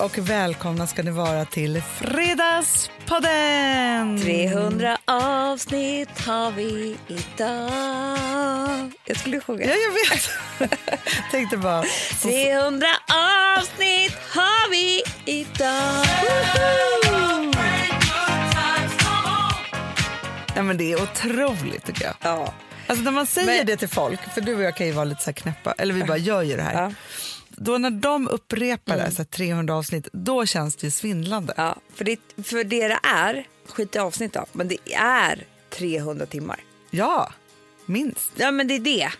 och välkomna ska ni vara till Fredagspodden! 300 avsnitt har vi idag. Jag skulle sjunga. Ja, jag vet. Tänkte bara... 300 avsnitt har vi idag. Ja, men det är otroligt tycker jag. Ja. Alltså när man säger Men- det till folk, för du och jag kan ju vara lite så här knäppa, eller vi bara gör ju det här. Ja. Mm. Då när de upprepar det, så här 300 avsnitt, då känns det ju svindlande. ja, för det, för det det är, skit i avsnitt då, men det är 300 timmar. Ja, minst. Ja, men det är det.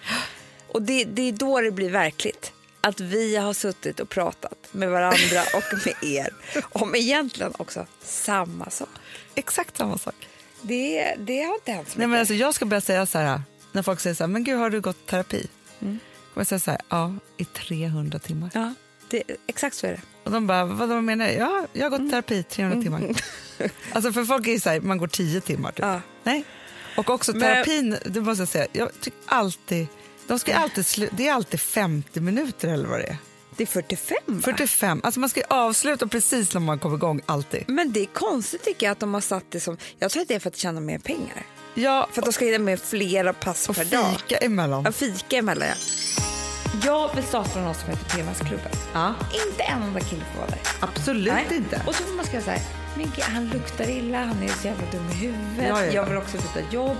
Och det, det är då det blir verkligt. Att vi har suttit och pratat med varandra och med er om egentligen också samma sak. Exakt samma sak. Det, det har inte hänt så Nej, mycket. men alltså, jag ska börja säga så här, när folk säger så här, men gud har du gått terapi? Mm. Kommer jag säga så här, ja, i 300 timmar. Ja, det, exakt så är det. Och de bara, vad vad menar? Ja, jag har gått Mm. terapi 300 timmar. Alltså för folk är ju så här, man går 10 timmar typ. Ja. Nej. Och också Men- terapin, det måste jag säga, jag tycker alltid, de ska alltid slu- det är alltid 50 minuter eller vad det är. Det är 45 va? 45, alltså man ska ju avsluta precis när man kommer igång alltid. Men det är konstigt tycker jag att de har satt det som... Jag tror att det är för att tjäna mer pengar. Ja, För att de ska hinna med flera pass och per dag. fika emellan. Ja, fika emellan ja. Jag vill starta något som heter PMS-klubben. Ja, Inte en enda kille får vara där. absolut Nej. inte. Och så får man skriva så här, men gud, han luktar illa, han är så jävla dum i huvudet. Ja, ja. Jag vill också byta jobb.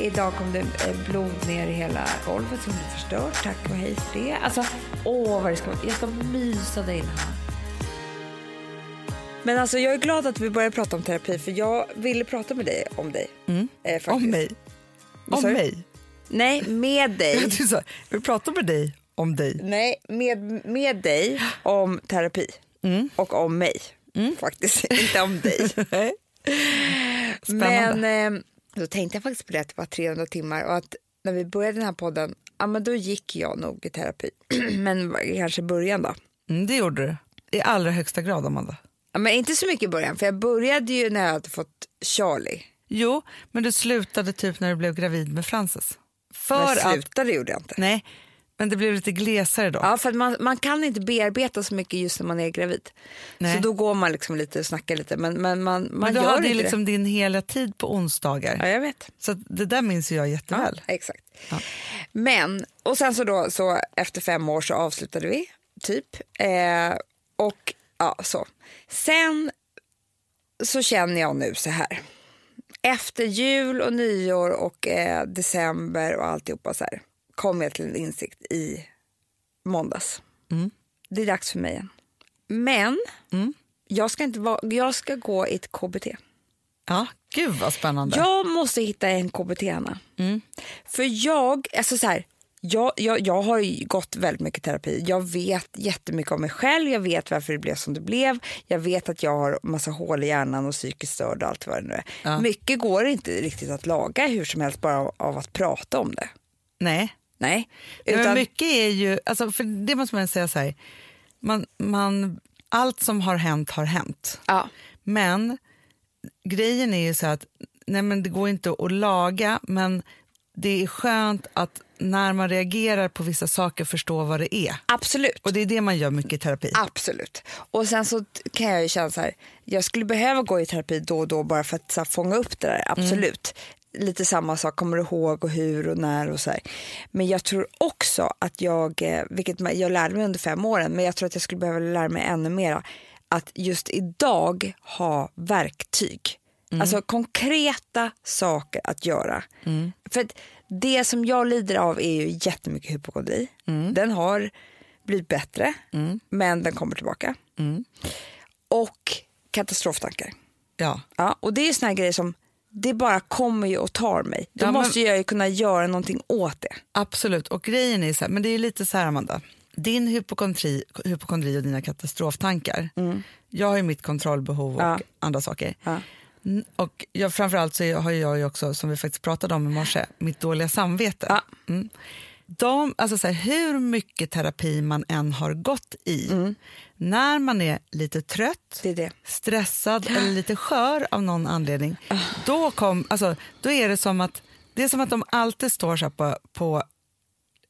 Idag kom det eh, blod ner i hela golvet som blev förstört. Tack och hej för det. Alltså, åh vad det ska vara. Jag ska mysa dig in här. Men alltså jag är glad att vi börjar prata om terapi för jag ville prata med dig om dig. Eh, faktiskt. Om mig. Om du? mig. Nej, med dig. Sa, vi pratar med dig om dig. Nej, med, med dig om terapi. Mm. Och om mig. Faktiskt, inte om dig. Spännande. Men eh, då tänkte jag faktiskt på det att det var 300 timmar och att när vi började den här podden, ja men då gick jag nog i terapi. men kanske i början då. Mm, det gjorde du. I allra högsta grad, Amanda. Ja, men inte så mycket i början, för jag började ju när jag hade fått Charlie. Jo, men du slutade typ när du blev gravid med Frances. För Men att, slutade gjorde jag inte. nej, men det blev lite glesare då. Ja, för man, man kan inte bearbeta så mycket just när man är gravid. Nej. Så då går man liksom lite och snackar lite, men, men man, man men du gör hade ju inte liksom det. din hela tid på onsdagar. Ja, jag vet. Så det där minns jag jätteväl. Ja, exakt. Men, och sen så då, så efter fem år så avslutade vi, typ. Eh, och ja, så. Sen så känner jag nu så här. Efter jul och nyår och eh, december och alltihopa så här kom jag till en insikt i måndags. Mm. Det är dags för mig igen. Men Mm. jag, ska inte vara, jag ska gå i ett KBT. Ja, gud vad spännande. Jag måste hitta en KBT, Anna. Mm. För jag, alltså så här, jag, jag, jag har ju gått väldigt mycket terapi. Jag vet jättemycket om mig själv. Jag vet varför det blev som det blev. Jag vet att jag har massa hål i hjärnan och psykiskt störd och allt vad det nu är. Ja. Mycket går inte riktigt att laga hur som helst bara av att prata om det. Nej, Nej. Ja, men Utan, mycket är ju, alltså för det måste man säga så här, man, man, allt som har hänt har hänt. ja, Men grejen är ju så att nej men det går inte att laga, men det är skönt att när man reagerar på vissa saker förstå vad det är. absolut. Och det är det man gör mycket i terapi. Absolut. Och sen så kan jag ju känna så här, jag skulle behöva gå i terapi då och då bara för att så här, fånga upp det där, absolut. Lite samma sak, kommer du ihåg och hur och när och så här. Men jag tror också att jag, eh, vilket jag lärde mig under fem åren, men jag tror att jag skulle behöva lära mig ännu mera, att just idag ha verktyg. Alltså konkreta saker att göra. För att det som jag lider av är ju jättemycket hypokondri. Den har blivit bättre, men den kommer tillbaka. Och katastroftankar. Ja. Ja, och det är såna här grejer som det bara kommer ju och tar mig. Då Ja, men- måste jag ju kunna göra någonting åt det. Absolut, och grejen är så här, men det är lite så här Amanda, din hypokondri, hypokondri och dina katastroftankar, jag har ju mitt kontrollbehov och Ja. andra saker. Ja. Och jag, framförallt så har jag ju också, som vi faktiskt pratade om i morse, mitt dåliga samvete. Mm. De, alltså så här, hur mycket terapi man än har gått i, när man är lite trött, Det är det. stressad eller lite skör av någon anledning, då, kom, alltså, då är det som att det är som att de alltid står så på, på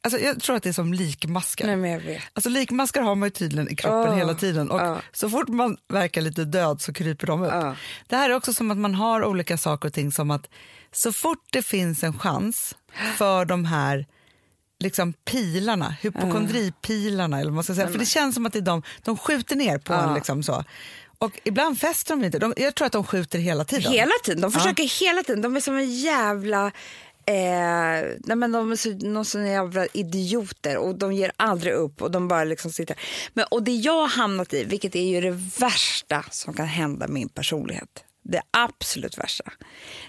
alltså jag tror att det är som likmaskar. Nej, men jag vet. Alltså likmaskar har man ju tydligen i kroppen Oh, hela tiden och ja. så fort man verkar lite död så kryper de upp. Ja. Det här är också som att man har olika saker och ting som att så fort det finns en chans för de här liksom pilarna, hypokondripilarna eller vad man ska säga, för det känns som att det är de, de skjuter ner på en liksom så. Och ibland fäster de inte, de, jag tror att de skjuter hela tiden. Hela tiden. De försöker hela tiden. De är som en jävla... Eh, nej men de är så, någon sån jävla idioter och de ger aldrig upp och de bara liksom sitter. Men, och det jag har hamnat i, vilket är ju det värsta som kan hända min personlighet, det absolut värsta,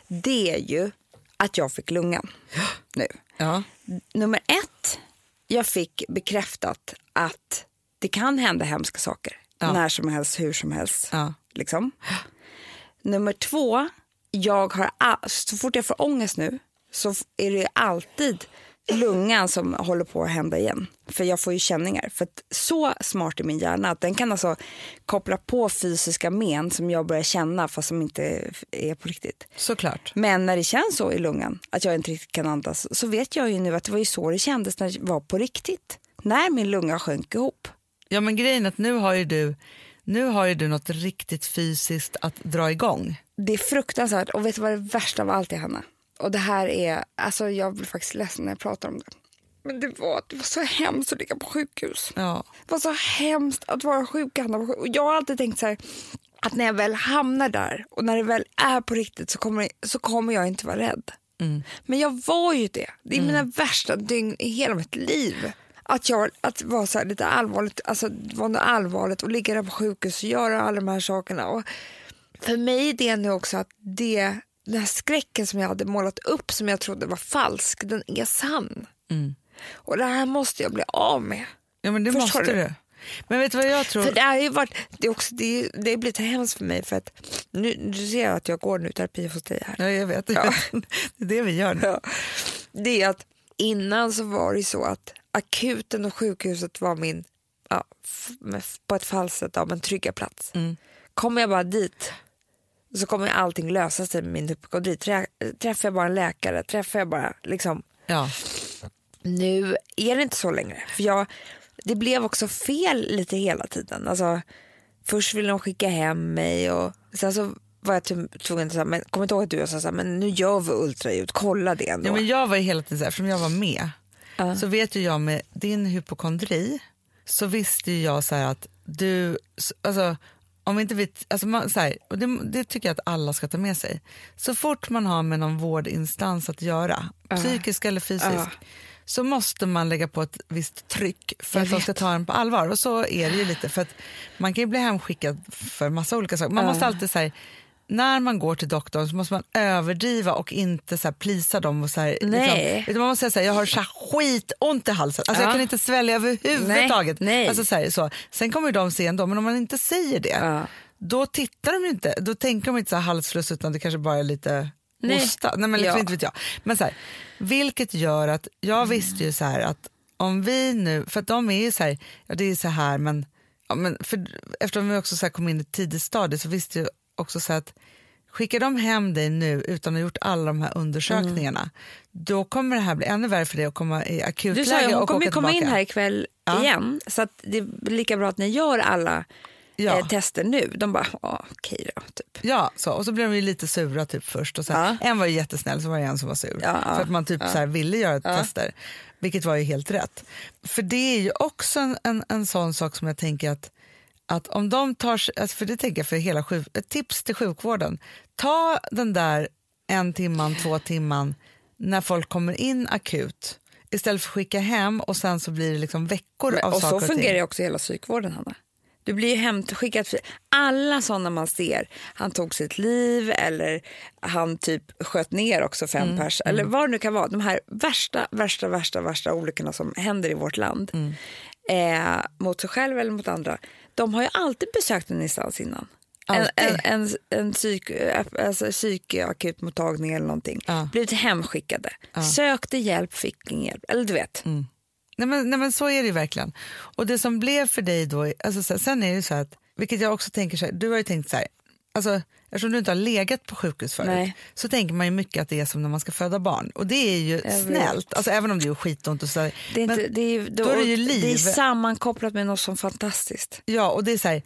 det är ju att jag fick lungan nu. Ja. Nummer ett, jag fick bekräftat att det kan hända hemska saker Ja. när som helst, hur som helst. Ja. Liksom. Nummer två, jag har, så fort jag får ångest nu så är det alltid lungan som håller på att hända igen. För jag får ju känningar. För så smart är min hjärna att den kan alltså koppla på fysiska men som jag börjar känna fast som inte är på riktigt. Såklart. Men när det känns så i lungan, att jag inte riktigt kan andas, så vet jag ju nu att det var ju så det kändes när det var på riktigt. När min lunga sjönk ihop. Ja men grejen är att nu har ju du, nu har ju du något riktigt fysiskt att dra igång. Det är fruktansvärt och vet du vad det värsta av allt är Hanna? Och det här är, alltså jag blir faktiskt ledsen när jag pratar om det. Men det var, det var så hemskt att ligga på sjukhus. Ja. Det var så hemskt att vara sjuk. Och jag har alltid tänkt så här, att när jag väl hamnar där och när det väl är på riktigt så kommer, så kommer jag inte vara rädd. Men jag var ju det. Det är mina värsta dygn i hela mitt liv. Att jag att vara så lite allvarligt, alltså var något allvarligt och ligga där på sjukhus och göra alla de här sakerna. Och för mig är det nu också att det, den här skräcken som jag hade målat upp som jag trodde var falsk, den är sann. Och det här måste jag bli av med. ja men det Förstår måste du? du. Men vet du vad jag tror? För det har ju varit, det är också, det, är- det har blivit hemskt för mig för att nu, du ser jag att jag går nu terapi hos dig här. Ja, jag vet, Ja. det är det vi gör nu. Ja. Det är att innan så var det så att akuten och sjukhuset var min, ja, på ett falskt sätt, ja, men trygga plats. Kommer jag bara dit så kommer allting lösa sig med min hypokondri. Trä, träffar jag bara en läkare, träffar jag bara liksom Ja. nu är det inte så längre. För jag, det blev också fel lite hela tiden. Alltså, först ville de skicka hem mig och sen så var jag tvungen att säga, men kommer inte ihåg att du sa så men nu gör vi ultraljud, kolla det ändå. Ja, men jag var ju hela tiden så eftersom jag var med så vet ju jag med din hypokondri så visste ju jag så här att du, alltså om inte vi, alltså man, så här, och det, det tycker jag att alla ska ta med sig. Så fort man har med någon vårdinstans att göra, psykisk eller fysisk, Ja. så måste man lägga på ett visst tryck för Jag att de ska ta en på allvar. Och så är det ju lite, för att man kan ju bli hemskickad för massa olika saker. Man måste alltid säga när man går till doktorn så måste man överdriva och inte så här plisa dem. Och så här, Nej. Liksom, man måste säga så här, jag har så skitont i halsen, alltså jag Ja. kan inte svälja överhuvudtaget. Nej, nej. Alltså så här, så. Sen kommer de se ändå, men om man inte säger det, Ja. då tittar de inte, då tänker de inte så här halsfluss utan det kanske bara är lite Nej. hosta. Nej, men liksom, Ja. inte vet jag. Men så här, vilket gör att jag visste ju så här att om vi nu, för att de är ju så här, ja det är så här men, ja, men för, eftersom vi också så kom in i ett tidigt stadie så visste jag också så att skickar de hem dig nu utan att ha gjort alla de här undersökningarna då kommer det här bli ännu värre för dig att komma i du akutläge sa ju, hon och kommer åka ju komma in här ikväll Ja. igen så att det är lika bra att ni gör alla Ja. eh, tester nu. De bara, okej då. Typ. Ja, så. och så blev de ju lite sura typ först. Och sen, Ja. En var ju jättesnäll, så var det en som var sur. Ja, för att man typ så här ville göra tester, vilket var ju helt rätt. För det är ju också en, en, en sån sak som jag tänker att, att om de tar, alltså för det tänker jag för hela sjuk, ett tips till sjukvården, ta den där en timman, två timman när folk kommer in akut istället för att skicka hem och sen så blir det liksom veckor Men, av och saker så och ting. fungerar ju också hela psykvården, Hanna. Du blir ju hemskickad. Alla sådana man ser, han tog sitt liv eller han typ sköt ner också fem Mm, pers. Eller vad det nu kan vara. De här värsta, värsta, värsta, värsta olyckorna som händer i vårt land. Mm. Eh, mot sig själv eller mot andra. De har ju alltid besökt en instans innan. En, Alltid. en, en, en psyk, alltså psykakutmottagning eller någonting. Ja. Blivit hemskickade. Sökte hjälp, fick ingen hjälp. Eller du vet. Nej men, nej men så är det ju verkligen. Och det som blev för dig då, alltså sen är det så att, vilket jag också tänker så här, du har ju tänkt så här, alltså, eftersom du inte har legat på sjukhus förut Nej. så tänker man ju mycket att det är som när man ska föda barn. Och det är ju snällt, alltså, även om det är skitont och sådär. Det är, inte, det, är, då, då är det ju liv. det är sammankopplat med något som fantastiskt. Ja, och det är så här,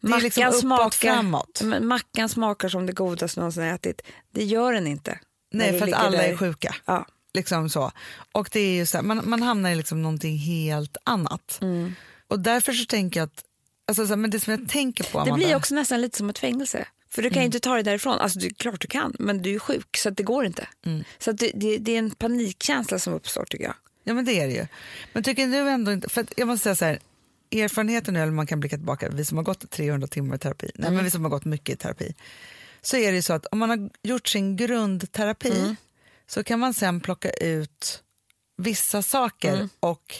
det är Mackan, liksom uppåt, smakar, framåt. Mackan smakar som det godaste någonsin ätit. Det gör den inte. Nej, för att alla där. är sjuka. Ja. Liksom så. Och det är ju så här, man, man hamnar i liksom någonting helt annat. Mm. Och därför så tänker jag att, alltså så men det som jag tänker på Det Amanda, blir också nästan lite som ett fängelse. För du kan ju Mm. inte ta dig därifrån. Alltså, det klart du kan, men du är sjuk så att det går inte. Mm. Så det, det, det är en panikkänsla som uppstår tycker jag. Ja men det är det ju. Men tycker du ändå inte, för jag måste säga så här, erfarenheten nu, eller man kan blicka tillbaka, vi som har gått 300 timmar i terapi, nej Mm. men vi som har gått mycket i terapi, så är det ju så att om man har gjort sin grundterapi Mm. så kan man sen plocka ut vissa saker och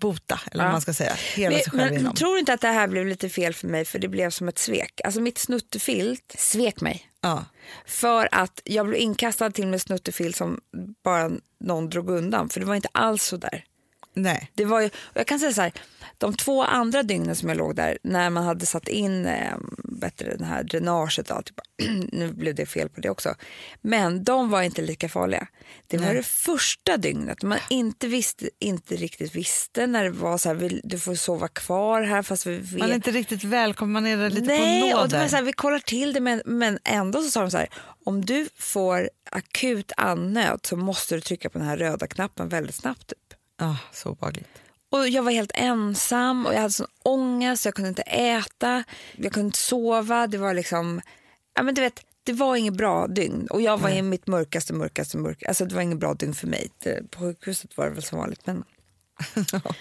bota, eller. Ja. man ska säga, hela sig Men, själv men inom. tror du inte att det här blev lite fel för mig för det blev som ett svek? Alltså mitt snuttefilt svek mig. Ja. För att jag blev inkastad till med snuttefilt som bara någon drog undan. För det var inte alls så där. Nej. Det var ju, och jag kan säga så här, de två andra dygnen som jag låg där när man hade satt in eh, bättre det här dränaget, då, typ, nu blev det fel på det också, men de var inte lika farliga. Det var Nej. det första dygnet man inte, visste, inte riktigt visste när det var så här, vill, du får sova kvar här fast vi vet Man är inte riktigt välkommen, man är lite Nej, på och det var nåder. så här, vi kollar till det men, men ändå så sa de så här, om du får akut andnöd så måste du trycka på den här röda knappen väldigt snabbt. Ah, så obehagligt. Och jag var helt ensam och jag hade sån ångest, jag kunde inte äta, jag kunde inte sova. Det var liksom, ja men du vet, det var inget bra dygn. Och jag var i mitt mörkaste, mörkaste, mörkaste, alltså det var inget bra dygn för mig. Det, på sjukhuset var det väl som vanligt men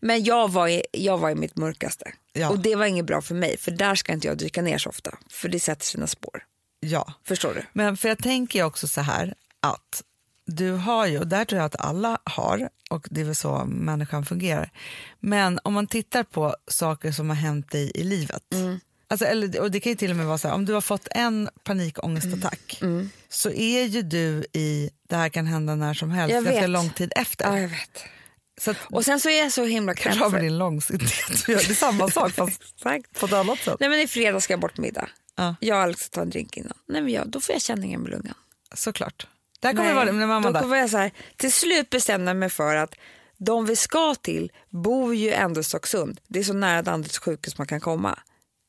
men jag var, i, jag var i mitt mörkaste. Ja. Och det var inget bra för mig, för där ska inte jag dyka ner så ofta. För det sätter sina spår. Ja. Förstår du? Men för jag tänker också så här att du har ju, och där tror jag att alla har, och det är väl så människan fungerar. Men om man tittar på saker som har hänt dig i livet. Alltså, eller, och det kan ju till och med vara så här, om du har fått en panikångestattack så är ju du i, det här kan hända när som helst, Jag ganska vet. lång tid efter. Ja, jag vet. Så att, Och sen så är jag så himla kanske har med krämd. din långsiktighet, det är samma sak fast på ett annat sätt. Nej men i fredag ska jag bort middag. Ja. Jag och Alex ska ta en drink innan. Nej men jag, då får jag känningen med lungan. Såklart. Där kommer det vara, när mamma då kommer jag så här, till slut bestämde jag mig för att de vi ska till bor ju ändå i Stocksund. Det är så nära Danderyds sjukhus man kan komma.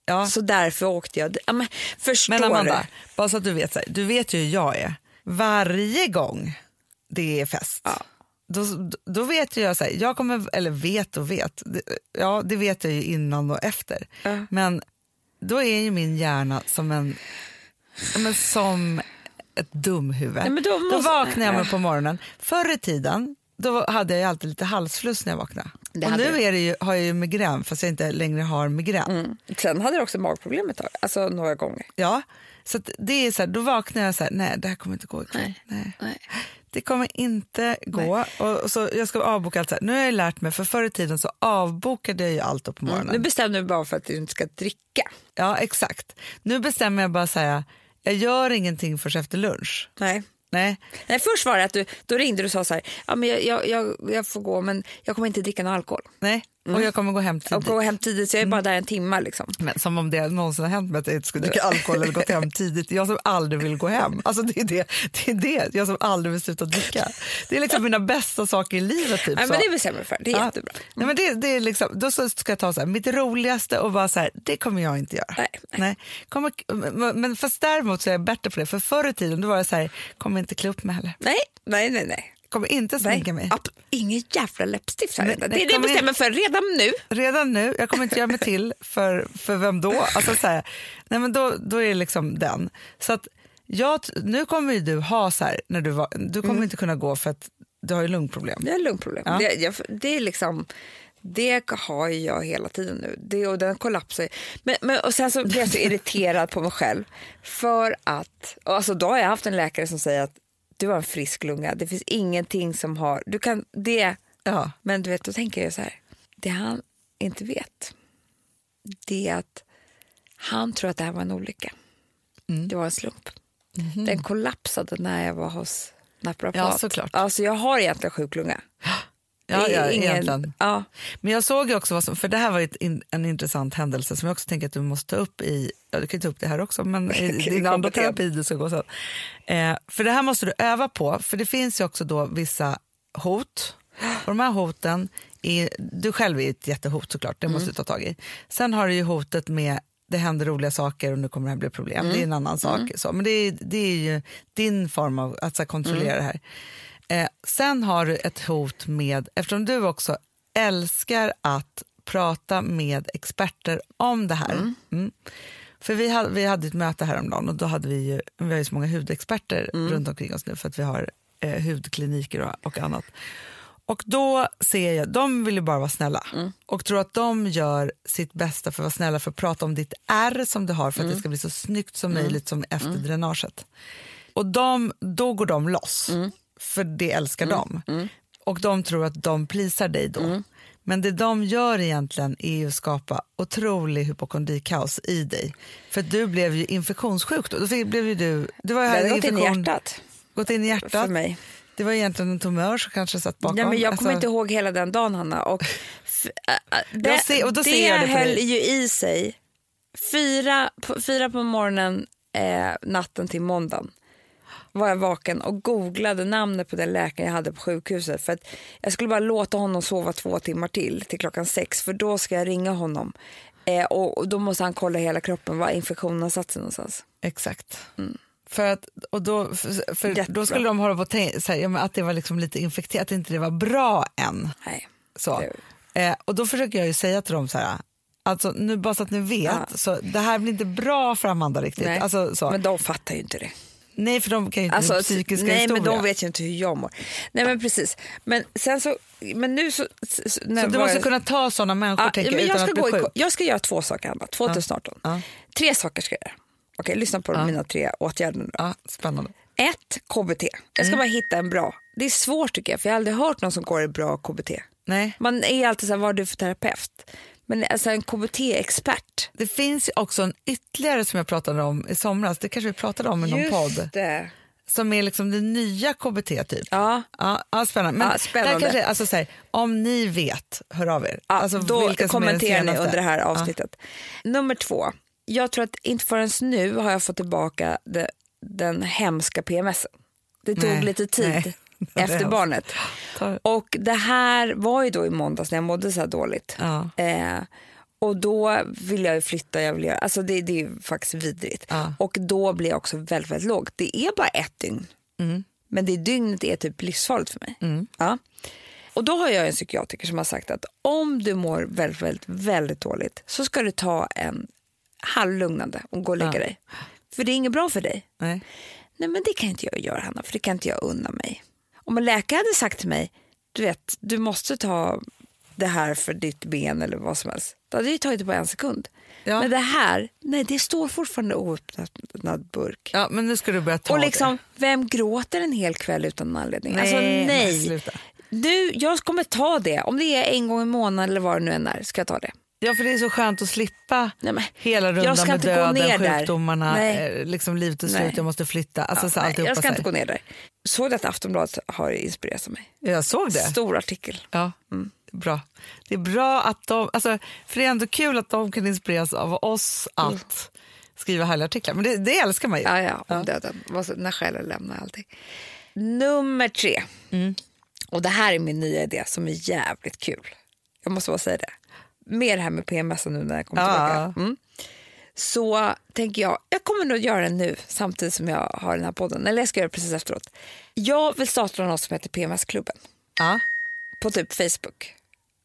Ja. Så därför åkte jag. Ja, men, förstår Men Amanda, du? bara så att du vet, så här, du vet ju hur jag är. Varje gång det är fest, Ja. då, då vet ju jag, så här, jag kommer, eller vet och vet, det, ja det vet jag ju innan och efter. Ja. Men då är ju min hjärna som en, men som ett dumhuvud. Men då Då måste- vaknar jag mig på morgonen. Förr i tiden då hade jag alltid lite halsfluss när jag vaknade. Det och nu är det ju, har jag ju migrän fast jag inte längre har migrän. Mm. Sen hade du också magproblem ett tag, alltså några gånger. Ja, så det är så här, då vaknar jag så här, nej det här kommer inte gå ikväll. Nej. Nej. Det kommer inte gå. Och, och så jag ska avboka allt så här. Nu har jag lärt mig, för förr i tiden så avbokade jag ju allt då på morgonen. Nu bestämde du bara för att du inte ska dricka. Ja, exakt. Nu bestämmer jag bara så här, jag gör ingenting förrän efter lunch. Nej. Nej, Nej, först var det att du då ringde du och sa så här, ja, men jag, jag, jag, jag får gå men jag kommer inte dricka någon alkohol. nej. Och jag kommer gå hem tidigt. går hem tidigt så jag är bara där en timme. Liksom. Men som om det någonsin har hänt mig att jag inte skulle dricka alkohol eller gått hem tidigt. Jag som aldrig vill gå hem. Alltså det är det, det är det. Jag som aldrig vill sluta dricka. Det är liksom mina bästa saker i livet. Typ, Nej, men det jag för, det är Ja. jättebra. Nej, men det, det är liksom, då ska jag ta så här, mitt roligaste och bara så här, det kommer jag inte göra. Nej, Nej. Kommer, men, fast däremot så är jag bättre på det. För förr i tiden då var jag så här, kommer inte klä upp mig heller. Nej, nej, nej. nej. Kommer inte sminka mig. Ab- ingen jävla läppstift här Nej, nej, Det är det jag bestämmer för redan nu. Redan nu, jag kommer inte göra mig till för, för vem då? Alltså så här, nej men då, då är det liksom den. Så att jag, nu kommer ju du ha så här, när du, var, du kommer inte kunna gå för att du har ju lungproblem. Det är lungproblem. Ja. Det, jag, det är liksom... Det har jag hela tiden nu. Det, och den kollapsar. Men, men, och sen så blir jag så irriterad på mig själv. För att... Alltså då har jag haft en läkare som säger att du har en frisk lunga. Det finns ingenting som har... Du kan det... Ja. Men du vet, då tänker jag så här. Det han inte vet, det är att han tror att det här var en olycka. Mm. Det var en slump. Mhm. Den kollapsade när jag var hos naprapat. Ja, såklart. Alltså jag har egentligen sjuk lunga. Ja, ja, ingen- egentligen. Ja. Men jag såg ju också, vad som, för det här var in, en intressant händelse som jag också tänker att du måste ta upp i, ja du kan ju ta upp det här också, men i din andra terapi du ska gå sen. Eh, för det här måste du öva på, för det finns ju också då vissa hot. Och de här hoten, är, du själv är ett jättehot såklart, det måste du ta tag i. Sen har du ju hotet med det händer roliga saker och nu kommer det här bli problem. Det är en annan sak. Så, men det är, det är ju din form av att så kontrollera det här. Eh, sen har du ett hot med, eftersom du också älskar att prata med experter om det här. Mm. För vi hade, vi hade ett möte häromdagen och då hade vi ju, vi har ju så många hudexperter runt omkring oss nu för att vi har eh, hudkliniker och, och annat. Och då ser jag, de vill ju bara vara snälla. Och tror att de gör sitt bästa för att vara snälla för att prata om ditt ärr som du har för att det ska bli så snyggt som möjligt som efter dränaget. Och de, då går de loss, för det älskar de. Och de tror att de plisar dig då. Men det de gör egentligen är att skapa otrolig hypokondrikaos i dig. För du blev ju infektionssjuk då. då blev ju du, du var ju Det hade gått in i hjärtat Gått in i för hjärtat. mig. Det var egentligen en tumör som kanske satt bakom. Nej, men jag kommer Alltså- inte ihåg hela den dagen, Hanna. Och det Jag ser- och då det ser jag det höll dig. ju i sig fyra fyra på morgonen eh, natten till måndagen var jag vaken och googlade namnet på den läkaren jag hade på sjukhuset. För att jag skulle bara låta honom sova två timmar till, till klockan sex, för då ska jag ringa honom. Eh, och, och då måste han kolla hela kroppen, var infektionen har satt sig någonstans. Exakt. För att, och då, för, för då skulle de hålla på och tänka, så här, att det var liksom lite infekterat, att inte det var bra än. Nej. Så. Eh, och då försöker jag ju säga till dem så här, alltså nu bara så att ni vet, Ja. så det här blir inte bra för Amanda riktigt. Alltså, så. Men de fattar ju inte det. Nej, för de kan ju inte Alltså, psykiska nej, historia. men de vet ju inte hur jag mår. Nej, men precis. Men sen så, men nu så... så när så du måste jag- kunna ta sådana människor Ja, tänker men jag, utan ska att bli gå i, sjuk. jag ska göra två saker, Anna. 2018. Ja. Tre saker ska jag göra. Okej, lyssna på mina tre åtgärder nu. Ja, spännande. Ett, KBT. Jag ska Mm. bara hitta en bra. Det är svårt tycker jag, för jag har aldrig hört någon som går i bra KBT. Nej. Man är alltid så här, vad är du för terapeut? Men alltså en KBT-expert. Det finns också en ytterligare som jag pratade om i somras, det kanske vi pratade om i någon podd, det. som är liksom det nya KBT typ. Ja, Ja, ja, spännande. Men Ja, spännande. Kanske, alltså, så här, om ni vet, hör av er. Ja, alltså, då kommenterar ni under det här avsnittet. Nummer två. Jag tror att inte förrän nu har jag fått tillbaka det, den hemska PMSen. Det tog Nej, lite tid nej. Efter barnet. Och det här var ju då i måndags när jag mådde så här dåligt. Ja. Eh, och då vill jag flytta, jag vill göra, alltså det, det är faktiskt vidrigt. Ja. Och då blir jag också väldigt, väldigt låg. Det är bara ett dygn. Mm. Men det dygnet är typ livsfarligt för mig. Ja. Och då har jag en psykiatriker som har sagt att om du mår väldigt, väldigt, väldigt dåligt så ska du ta en halvlugnande och gå och lägga Ja. dig. För det är inget bra för dig. Nej. Nej men det kan inte jag göra Hanna, för det kan inte jag unna mig. Om en läkare hade sagt till mig, du vet, du måste ta det här för ditt ben eller vad som helst. Då hade jag tagit det på en sekund. Ja. Men det här, nej det står fortfarande oöppnad burk. Ja, men nu ska du börja ta Och liksom, det. vem gråter en hel kväll utan anledning? Nej, alltså nej. sluta. Nu, jag kommer ta det. Om det är en gång i månaden eller vad det nu än är, ska jag ta det. Ja, för det är så skönt att slippa Nej, men, hela jag rundan ska med inte gå döden, sjukdomarna, Nej. eh, liksom livet är slut, jag måste flytta. Alltså, så nej, jag ska inte gå ner där. Såg du att Aftonbladet har inspirerat mig? Jag såg det. Stor artikel. Ja, Mm. bra. Det är bra att de, alltså, för det är ändå kul att de kan inspireras av oss att skriva härliga artiklar. Men det, det älskar man ju. Ja, ja, om döden. Vad så- När själen lämnar allting. Nummer tre. Mm. Och det här är min nya idé som är jävligt kul. Jag måste bara säga det. Mer här med PMS nu när jag kommer Ja. tillbaka. Mm. Så tänker jag, jag kommer nog göra det nu samtidigt som jag har den här podden. Eller jag ska göra det precis efteråt. Jag vill starta något som heter PMS-klubben Ja. på typ Facebook.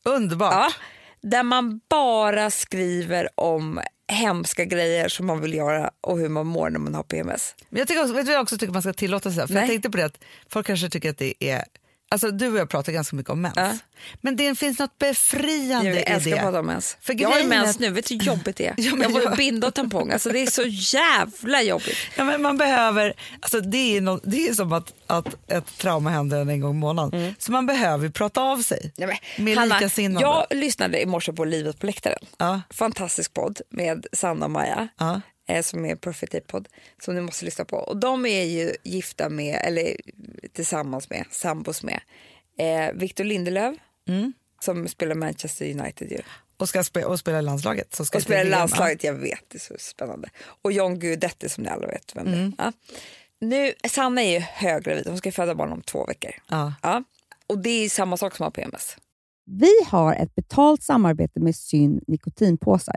Underbart. Ja, där man bara skriver om hemska grejer som man vill göra och hur man mår när man har PMS. Men jag tycker också, vet du vad jag också tycker man ska tillåta sig? För jag Nej. tänkte på det att folk kanske tycker att det är Alltså du och jag pratar ganska mycket om mens. Ja. Men det finns något befriande Jag i älskar det. att prata om mens. För jag har mens nu, vet du hur jobbigt det är? Ja, jag både jag- binda och tampong, alltså det är så jävla jobbigt. Ja, men man behöver, alltså det, är no, det är som att, att ett trauma händer en gång i månaden. Så man behöver prata av sig Mm. Nej, men, med Hanna, likasinnade. jag lyssnade i morse på Livet på läktaren. Ja. Fantastisk podd med Sanna och Maja. Ja. Eh, Som är Perfect Day-podd som ni måste lyssna på. Och de är ju gifta med, eller tillsammans med, sambos med eh, Victor Lindelöf mm. som spelar Manchester United ju. Och ska spe och spela landslaget. Så ska och spela landslaget, jag vet. Det är så spännande. Och John Guidetti som ni alla vet vem mm. det är. Ja. Nu, Sanna är ju höggravid, hon ska föda barn om två veckor. Ja. ja. Och det är samma sak som har PMS. Vi har ett betalt samarbete med Syn nikotinpåsar.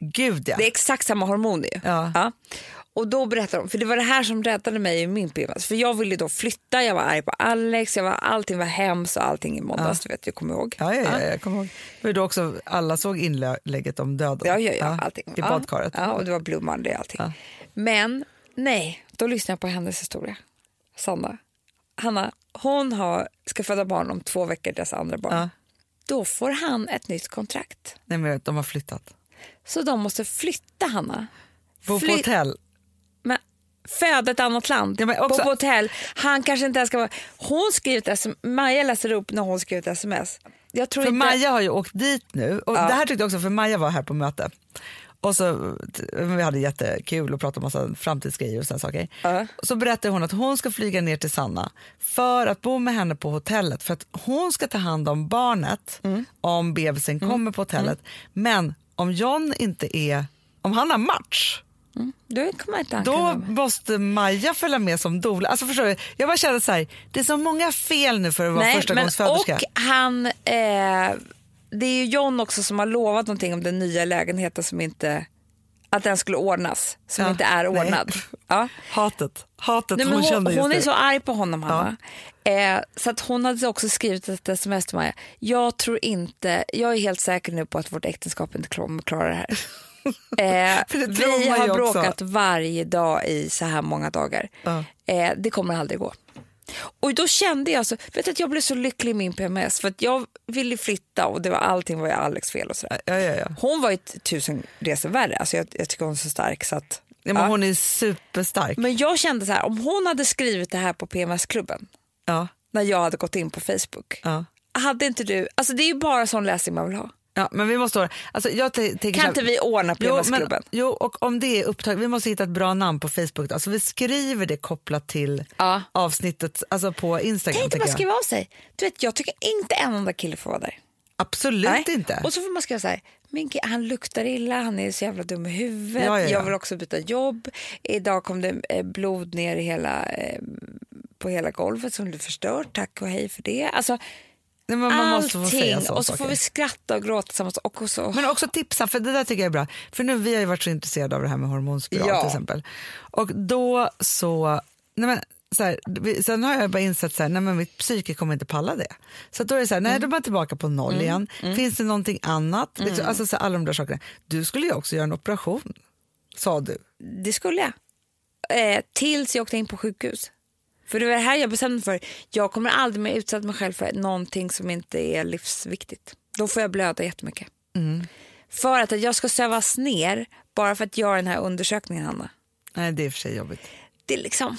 Gud ja. Det är exakt samma hormoner ja. ja. Och då berättade de, för det var det här som räddade mig i min PMS. För jag ville då flytta, jag var arg på Alex, jag var, allting var hemskt och allting i måndags, du vet, jag kommer ihåg. Ja, ja, ja, jag kommer ihåg. Det var då också alla såg inlägget om döden. Ja, ja, ja, allting. I badkaret. Ja, och det var Blue Monday och allting. Ja. Men nej, då lyssnade jag på hennes historia. Sanna. Hanna, hon har, ska föda barn om två veckor, dess andra barn. Ja. Då får han ett nytt kontrakt. Nej, men de har flyttat. Så de måste flytta, Hanna. Bo på Fly- hotell. Men föda ett annat land, Ja, också- bo på hotell. Han kanske inte ens ska vara... Hon skrev ett sms, Maja läser upp när hon skrev ett sms. Jag tror För inte... Maja har ju åkt dit nu. Och Det här tyckte jag också, för Maja var här på möte. Och så, vi hade jättekul och pratade om massa framtidsgrejer och sådana saker. Ja. Så berättade hon att hon ska flyga ner till Sanna för att bo med henne på hotellet. För att hon ska ta hand om barnet Mm. om bebisen kommer på hotellet. Men om John inte är, om han har match, Då han då kunna- måste Maja följa med som doula. Alltså förstår du? Jag bara kände så här, det är så många fel nu för att vara Nej, första men, gångs föderska. Och han... Eh, det är ju John också som har lovat någonting om den nya lägenheten som inte... Att den skulle ordnas, som Ja, inte är nej. ordnad. Ja. Hatet, hatet Nej, hon, hon kände just hon är nu. så arg på honom, Hanna. Eh, så att hon hade också skrivit ett sms till Maja. Jag tror inte, jag är helt säker nu på att vårt äktenskap inte kommer klara det här. Eh, det vi har också. bråkat varje dag i så här många dagar. Ja. Eh, det kommer aldrig gå. Och då kände jag så, vet du, att jag blev så lycklig i min PMS för att jag ville flytta och det var allting var ju Alex fel och sådär. Ja, ja, ja. Hon var ju tusen resor värre, alltså jag, jag tycker hon är så stark så att Ja, men. Hon är superstark. Men jag kände så här, om hon hade skrivit det här på PMS-klubben när jag hade gått in på Facebook. Hade inte du, alltså det är ju bara sån läsning man vill ha. Ja, men vi måste... Alltså, jag tänker Kan inte vi ordna Jo, men, PMS-klubben? jo, och om det är upptaget, vi måste hitta ett bra namn på Facebook. Alltså, vi skriver det kopplat till Ja. avsnittet alltså på Instagram. Tänk inte bara jag. skriva av sig. Du vet, jag tycker inte en enda kille får vara där. Absolut Nej. inte. Och så får man skriva så här, min han luktar illa, han är så jävla dum i huvudet, Ja, ja, ja. jag vill också byta jobb, idag kom det eh, blod ner i hela, eh, på hela golvet som blev förstört, tack och hej för det. Alltså, Nej, man måste allting. säga så och så saker. får vi skratta och gråta tillsammans. Och så, Men också tipsa, för det där tycker jag är bra. För nu vi har ju varit så intresserade av det här med hormonspiral Ja. till exempel. Och då så, nej men, så här, vi, sen har jag bara insett så här, nej men mitt psyke kommer inte palla det. Så då är det så här, nej då är man tillbaka på noll igen. Finns det någonting annat? Liksom, alltså så här, alla de där sakerna. Du skulle ju också göra en operation, sa du. Det skulle jag. Eh, tills jag åkte in på sjukhus. För det var det här jag bestämde för. Jag kommer aldrig mer utsätta mig själv för någonting som inte är livsviktigt. Då får jag blöda jättemycket. För att jag ska sövas ner bara för att göra den här undersökningen, Hanna. Nej det är för sig jobbigt. Det, är liksom,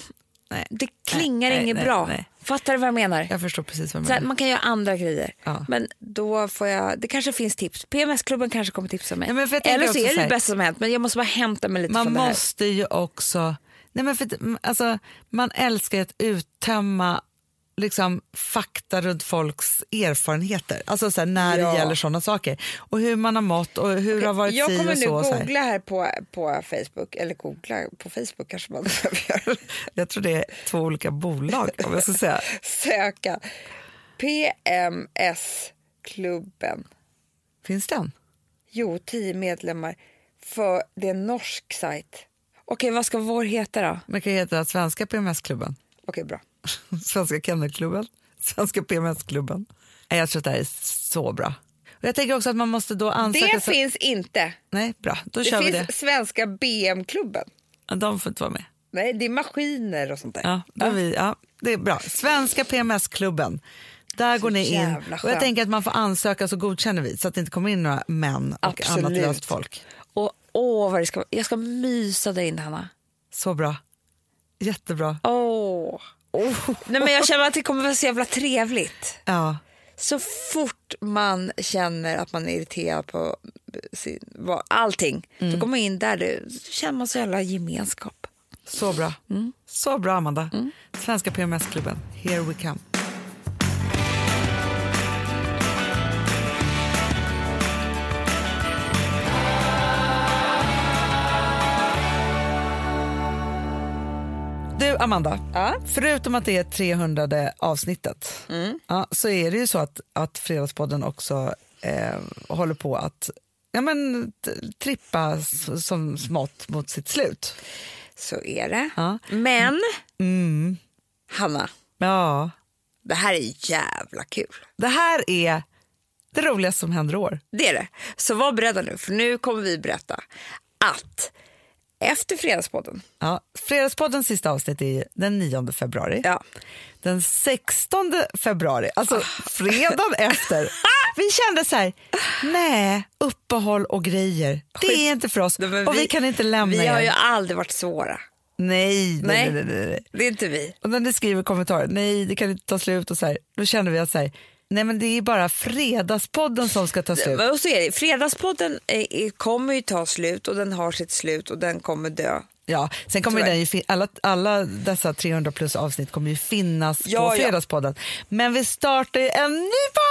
Nej. det klingar Nej, inget nej, bra. nej. Fattar du vad jag menar? Jag förstår precis vad du menar. man kan göra andra grejer. Ja. Men då får jag, det kanske finns tips. PMS-klubben kanske kommer tipsa mig. Ja, jag Eller så är det det bästa som hänt. Men jag måste bara hämta mig lite Man från det här. måste ju också... Nej men för, mm, alltså, man älskar att uttömma liksom, fakta runt folks erfarenheter. Alltså så här, när Ja. det gäller sådana saker. Och hur man har mått och hur det har varit jag kommer nu så. googla här på, på Facebook, eller googla på Facebook kanske man behöver göra. Jag tror det är två olika bolag om jag ska säga. Söka PMS-klubben. Finns den? Jo, 10 medlemmar. För det är en norsk sajt. Okej, vad ska vår heta då? Man kan heta Svenska PMS-klubben, Okej, bra. Svenska Kennelklubben, Svenska PMS-klubben. Jag tror att det här är så bra. Och jag tänker också att man måste då ansöka... Det så- finns inte. Nej, bra. Då Det kör vi finns det. Svenska BM-klubben. De får inte vara med. Nej, det är maskiner och sånt där. Ja, då är vi, ja, det är bra. Svenska PMS-klubben. Där går ni in. Och jag tänker att man får ansöka så godkänner vi så att det inte kommer in några män och Absolut. annat löst folk. Åh, vad det ska, jag ska mysa där inne, Hanna. Så bra. Jättebra. Åh. Nej, men jag känner att det kommer vara så jävla trevligt. Ja. Så fort man känner att man är irriterad på sin, allting, Mm. då går man in där, så känner man så jävla gemenskap. Så bra. Mm. Så bra, Amanda. Svenska PMS-klubben. Here we come. Amanda. Ja. Förutom att det är 300 avsnittet ja, så är det ju så att, att Fredagspodden också eh, håller på att ja, men, trippa som smått mot sitt slut. Så är det. Ja. Men, Mm. Hanna, Ja, det här är jävla kul. det här är det roligaste som händer i år. Det är det. Så var beredda nu, för nu kommer vi berätta att efter Fredagspodden, Ja, Fredagspoddens sista avsnitt är den 9 februari. ja, Den 16 februari, alltså fredagen efter. Vi kände så här, nej, uppehåll och grejer, det är inte för oss Nej, och vi, vi- kan inte lämna vi har er. ju aldrig varit svåra. Nej, nej, Nej. nej, nej, nej, nej. Det är inte vi. Och när ni skriver kommentarer, nej det kan inte ta slut och så här, då känner vi att så här, nej men det är bara fredagspodden som ska ta slut. Och så är det. Fredagspodden eh, eh, kommer ju ta slut och den har sitt slut och den kommer dö. Ja, sen kommer den ju alla, alla dessa 300 plus avsnitt kommer ju finnas Ja, på ja. Fredagspodden. Men vi startar ju en ny podd!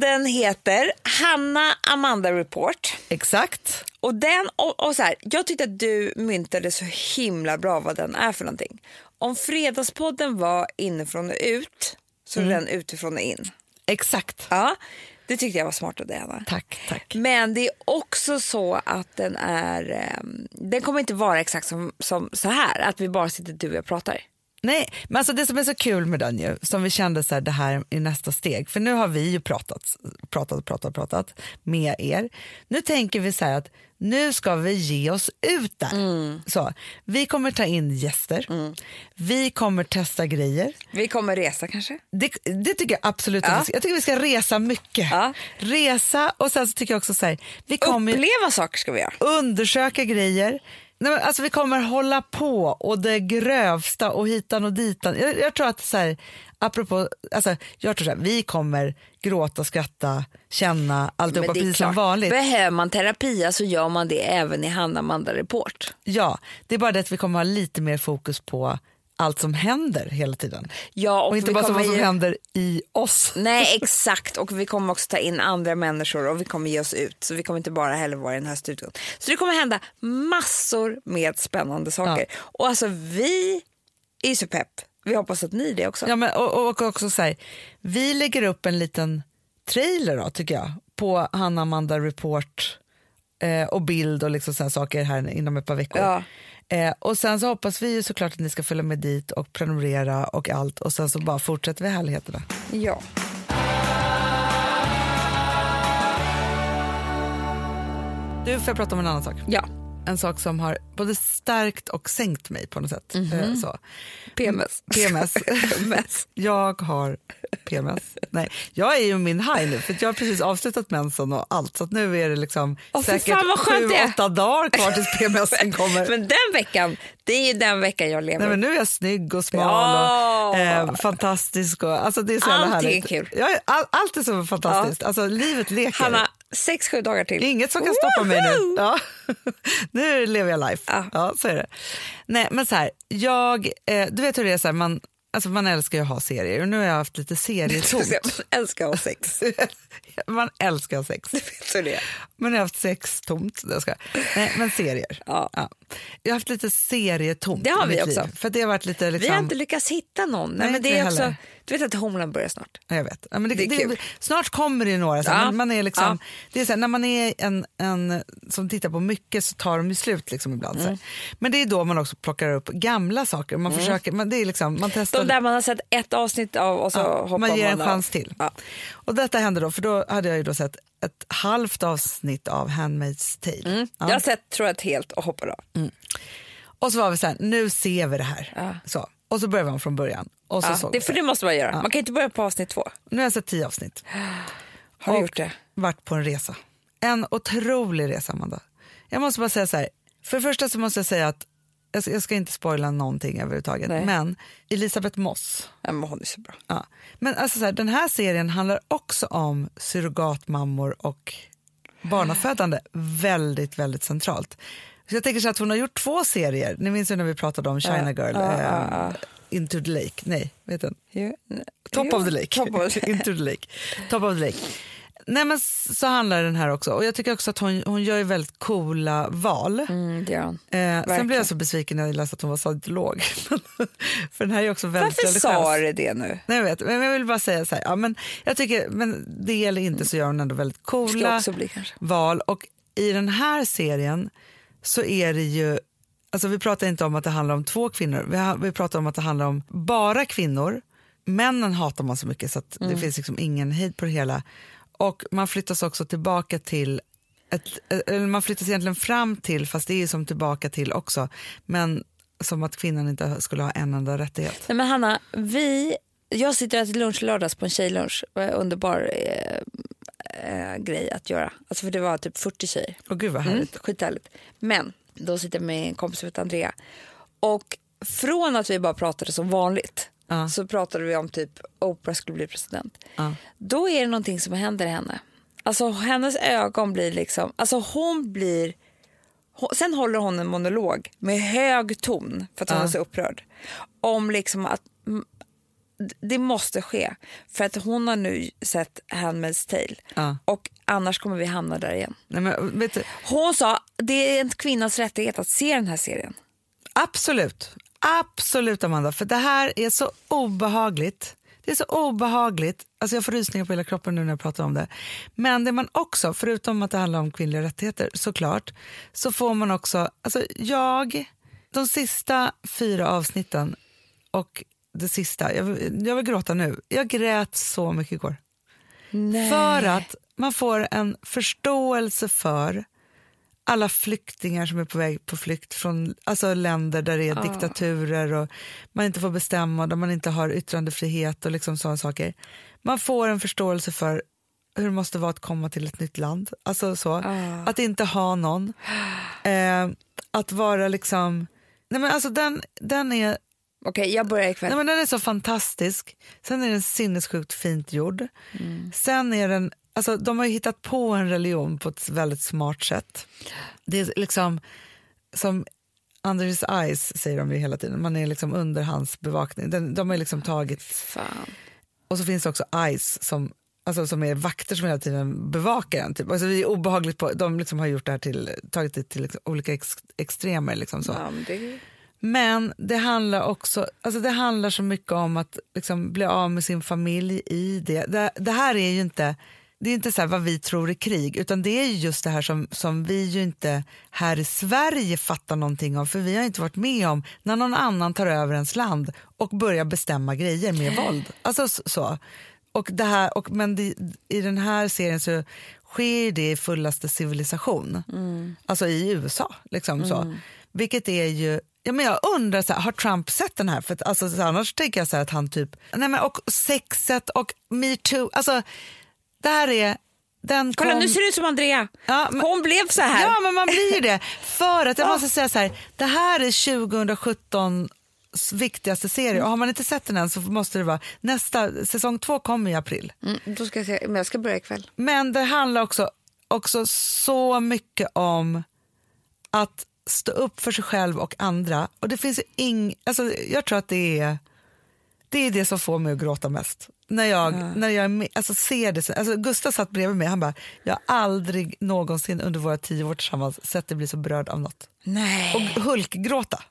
Den heter Hanna Amanda Report. Exakt. Och den, och, och så här, jag tyckte att du myntade så himla bra vad den är för någonting. Om Fredagspodden var inifrån och ut så är den utifrån och in. Exakt. Ja, det tyckte jag var smart av dig Anna. Tack, tack. Men det är också så att den är, ehm, den kommer inte vara exakt som, som så här, att vi bara sitter du och jag pratar. Nej, men alltså det som är så kul med den ju, som vi kände så här, det här är nästa steg, för nu har vi ju pratat, pratat, pratat, pratat med er. Nu tänker vi så här att nu ska vi ge oss ut där. Så, vi kommer ta in gäster, vi kommer testa grejer. Vi kommer resa kanske? Det, det tycker jag absolut. Ja. Jag tycker vi ska resa mycket. Ja. Resa och sen så tycker jag också så här, vi kommer Uppleva saker ska vi göra. undersöka grejer. Nej, men alltså vi kommer hålla på och det grövsta och hitan och ditan. Jag, jag tror att så här, apropå, alltså, jag tror så här, vi kommer gråta, skratta, känna alltihopa precis som vanligt. behöver man terapia så gör man det även i Hanna Amanda Report. Ja, det är bara det att vi kommer ha lite mer fokus på allt som händer hela tiden. Ja, och, Och, inte bara vad som ju- händer i oss. Nej exakt och vi kommer också ta in andra människor och vi kommer ge oss ut så vi kommer inte bara heller vara i den här studion. Så det kommer hända massor med spännande saker. Och alltså vi är så pepp. Vi hoppas att ni är det också. Ja, men, och, och också så här, vi lägger upp en liten trailer då, tycker jag, på Hanna Amanda Report eh, och bild och liksom såna saker här inom ett par veckor. Ja. Eh, och sen så hoppas vi såklart att ni ska följa med dit och prenumerera och allt och sen så bara fortsätter vi härligheterna. Ja. Du, får jag prata om en annan sak? ja. En sak som har både stärkt och sänkt mig på något sätt. Eh, så. PMS. PMS. PMS. jag har PMS. Nej, jag är ju min high nu för jag har precis avslutat mensen och allt så nu är det liksom fy säkert sju, åtta dagar kvar tills PMSen kommer. Men den veckan, det är ju den veckan jag lever. Nej, men nu är jag snygg och smal Ja. och eh, fantastisk. Och, alltså det är så Allting är kul. Ja, all, allt är så fantastiskt. Alltså, livet leker. Hanna, sex, sju dagar till. Är inget som kan stoppa mig nu. Ja. nu lever jag life. Ja. Ja. så är det. Nej, men så här, jag, eh, du vet hur det är, så här, man, alltså man älskar ju att ha serier och nu har jag haft lite serietomt. Jag älskar att ha sex. man älskar att ha sex. Vet du det? Men jag har haft sex tomt. Det ska. Nej, men serier. Ja. Jag har haft lite serietomt Det har vi också. liv. För det har varit lite liksom... Vi har inte lyckats hitta någon. Nej, men det är också, heller. du vet att Homeland börjar snart. Ja, Jag vet. Ja, men det, Det det, snart kommer det några. Så Ja. man, man är liksom, Ja. det är så här, när man är en, en som tittar på mycket så tar de ju slut liksom ibland. Mm. Men det är då man också plockar upp gamla saker. Man, försöker, man, det är liksom, man testar. De där man har sett ett avsnitt av och så Ja, hoppar man ger en av. chans till. Och detta hände då, för då hade jag ju då sett ett halvt avsnitt av Handmaid's Tale. Mm. Ja. Jag har sett tror jag, ett helt och hoppar av. Och så var vi så här, nu ser vi det här. Ja. Så. Och så började vi om från början. Och så Ja, såg det, för det måste man göra. Man kan inte börja på avsnitt två. Nu har jag sett tio avsnitt. Har du och gjort det? varit på en resa. En otrolig resa, Amanda. Jag måste bara säga så här. För det första så måste jag säga att jag ska, jag ska inte spoila någonting överhuvudtaget. Nej. Men Elisabeth Moss. Ja, men hon är så bra. Ja. Men alltså så här, den här serien handlar också om surrogatmammor och barnafödande. Väldigt, väldigt centralt. Så jag tänker så att hon har gjort två serier. Ni minns ju när vi pratade om China Girl. ja, ja, ja. Into the Lake. Nej, vet den? Top Jo, of the Lake. Top. Into the Lake. Top of the Lake. Nej, men så handlar den här också. Och jag tycker också att hon, hon gör ju väldigt coola val. Mm, hon. Eh, sen blev jag så besviken när jag läste att hon var scientolog. För den här är också väldigt Varför religiös. sa du det nu? Nej, jag vet, men jag vill bara säga så här, ja, men jag tycker, men det eller inte så gör hon ändå väldigt coola också bli val och i den här serien så är det ju, alltså vi pratar inte om att det handlar om två kvinnor, vi, har, vi pratar om att det handlar om bara kvinnor. Männen hatar man så mycket så att det finns liksom ingen hejd på det hela. Och man flyttas också tillbaka till ett, man flyttas egentligen fram till, fast det är som tillbaka till också, men som att kvinnan inte skulle ha en enda rättighet. Nej, men Hanna, vi, jag sitter och äter lunch lördags på en tjejlunch. En underbar eh, eh, grej att göra. Alltså för det var typ 40 tjejer. Och gud vad Mm, härligt. skithärligt. Men då sitter jag med en kompis som heter Andrea. Och från att vi bara pratade som vanligt Ja. så pratade vi om typ Oprah skulle bli president. Ja. Då är det någonting som händer henne. Alltså hennes ögon blir liksom, alltså hon blir Sen håller hon en monolog med hög ton för att hon Ja. är så upprörd. Om liksom att det måste ske. För att hon har nu sett Handmaid's Tale. Ja. Och annars kommer vi hamna där igen. Nej, men, vet du, Hon sa det är en kvinnas rättighet att se den här serien. Absolut. Absolut Amanda, för det här är så obehagligt. Det är så obehagligt. Alltså jag får rysningar på hela kroppen nu när jag pratar om det. Men det man också, förutom att det handlar om kvinnliga rättigheter såklart, så får man också, alltså jag, de sista fyra avsnitten och det sista, jag, vill- jag vill gråta nu. Jag grät så mycket igår. Nej. För att man får en förståelse för alla flyktingar som är på väg på flykt från alltså länder där det är diktaturer och man inte får bestämma, där man inte har yttrandefrihet och liksom sådana saker. Man får en förståelse för hur det måste vara att komma till ett nytt land. Alltså så. Att inte ha någon. Eh, att vara liksom... Nej men alltså den, den är Okej, jag börjar ikväll. Nej, men den är så fantastisk. Sen är den sinnessjukt fint gjord. Sen är den, alltså, de har ju hittat på en religion på ett väldigt smart sätt. Det är liksom som under his eyes säger de ju hela tiden. Man är liksom under hans bevakning. Den, de har liksom tagit, Fan. och så finns det också eyes som Alltså som är vakter som hela tiden bevakar en. Typ. Alltså det är obehagligt på, de liksom har gjort det här till, tagit det till liksom olika ex, extremer. Liksom så. Ja, men det... Men det handlar också alltså det handlar så mycket om att liksom bli av med sin familj i det. Det, det här är ju inte, det är inte så här vad vi tror är krig utan det är ju just det här som, som vi ju inte här i Sverige fattar någonting av för vi har inte varit med om när någon annan tar över ens land och börjar bestämma grejer med våld. Alltså så. Och det här, och, men det, i den här serien så sker det i fullaste civilisation. Alltså i USA. Liksom så. Vilket är ju... Ja, men jag undrar, så här, har Trump sett den här? För att, alltså, så annars tänker jag så här, att han typ... Nej, men, och sexet och metoo. Alltså, det här är... Den Kolla, kom, nu ser det ut som Andrea. Ja, men- Hon blev så här. Ja, men man blir det. För att jag måste säga så här, det här är 2017 viktigaste serie och har man inte sett den än så måste det vara nästa, säsong två kommer i april. Mm, då ska jag, se, men jag ska börja ikväll. Men det handlar också, också så mycket om att stå upp för sig själv och andra. Och det finns ju ing, alltså jag tror att det är det är det som får mig att gråta mest. När jag, när jag med, alltså ser det. så- Alltså Gustav satt bredvid mig han bara, jag har aldrig någonsin under våra tio år tillsammans sett dig bli så berörd av något. Nej. Och hulkgråta.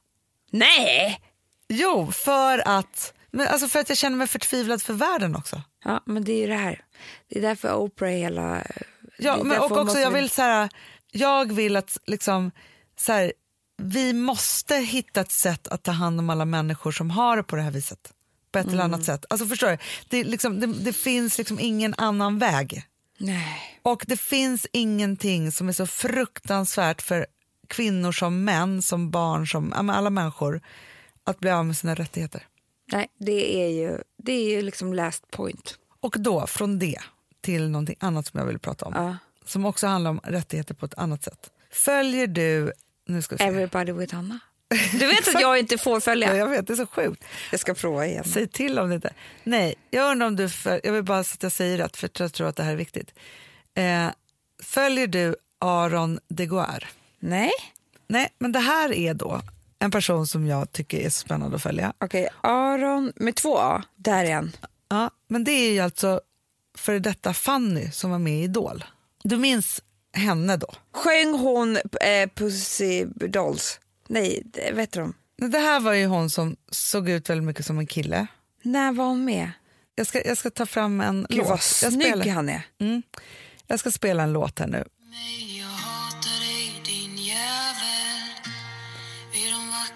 Nej! Jo, för att, men alltså för att jag känner mig förtvivlad för världen också. Ja, men det är ju det här. Det är därför Oprah är hela... Ja, men, och också måste- jag vill så här, jag vill att liksom så här, vi måste hitta ett sätt att ta hand om alla människor som har det på det här viset. På ett eller annat sätt. Alltså förstår du? Det, liksom, det, det finns liksom ingen annan väg. Nej. Och det finns ingenting som är så fruktansvärt för kvinnor som män, som barn, som alla människor att bli av med sina rättigheter. Nej, det är ju, det är ju liksom last point. Och då från det till någonting annat som jag vill prata om. Ja. Som också handlar om rättigheter på ett annat sätt. Följer du... Nu ska vi se. Everybody with Anna. Du vet att jag inte får Ja, följa. jag vet, det är så sjukt. Jag ska prova igen. Säg till om det inte... Nej, jag undrar om du... Föl... Jag vill bara att jag säger rätt, för jag tror att det här är viktigt. Eh, följer du Aron de Goer? Nej. Nej, men det här är då en person som jag tycker är spännande att följa. Okej, Aron med två A. Där är han. Ja, men det är ju alltså för detta Fanny som var med i Idol. Du minns henne då? Sjöng hon eh, Pussy Dolls? Nej, det vet de. Det här var ju hon som såg ut väldigt mycket som en kille. När var hon med? Jag ska, jag ska ta fram en Gud låt. vad jag, snygg spelar, han är. mm, jag ska spela en låt här nu. mig Jag hatar dig din jävel